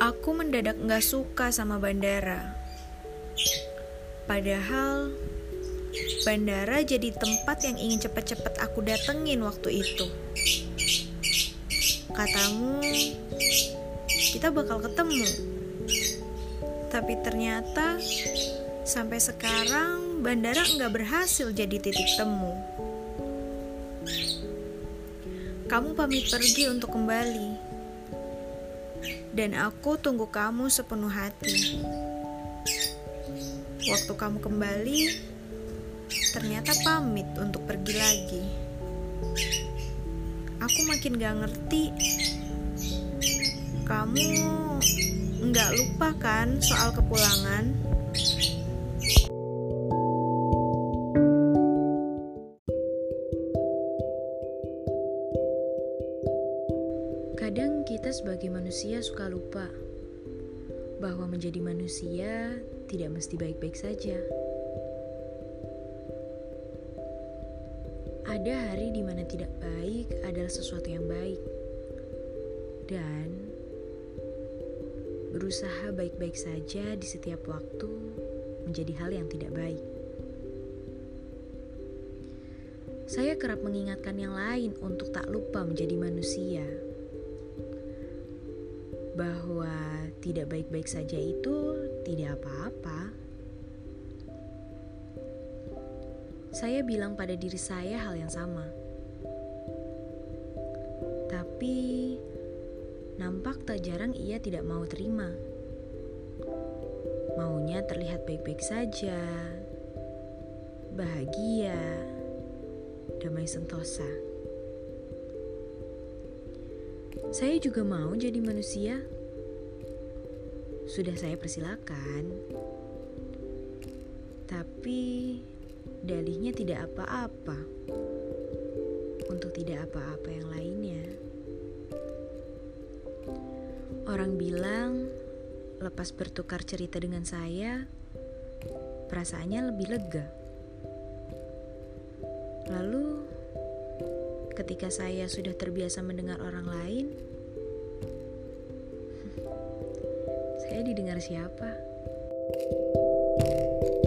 Aku mendadak nggak suka sama bandara. Padahal bandara jadi tempat yang ingin cepet-cepet aku datengin waktu itu. Katamu, kita bakal ketemu. Tapi ternyata sampai sekarang bandara nggak berhasil jadi titik temu. Kamu pamit pergi untuk kembali. Dan aku tunggu kamu sepenuh hati. Waktu kamu kembali, ternyata pamit untuk pergi lagi. Aku makin gak ngerti. Kamu nggak lupa kan soal kepulangan? Kadang kita sebagai manusia suka lupa bahwa menjadi manusia tidak mesti baik-baik saja. Ada hari di mana tidak baik adalah sesuatu yang baik, dan berusaha baik-baik saja di setiap waktu menjadi hal yang tidak baik. Saya kerap mengingatkan yang lain untuk tak lupa menjadi manusia bahwa tidak baik-baik saja itu tidak apa-apa. Saya bilang pada diri saya hal yang sama, tapi nampak tak jarang ia tidak mau terima. Maunya terlihat baik-baik saja, bahagia, damai sentosa. Saya juga mau jadi manusia. Sudah saya persilakan. Tapi dalihnya tidak apa-apa. Untuk tidak apa-apa yang lainnya. Orang bilang lepas bertukar cerita dengan saya, perasaannya lebih lega. Lalu ketika saya sudah terbiasa mendengar orang lain, saya didengar siapa? thank you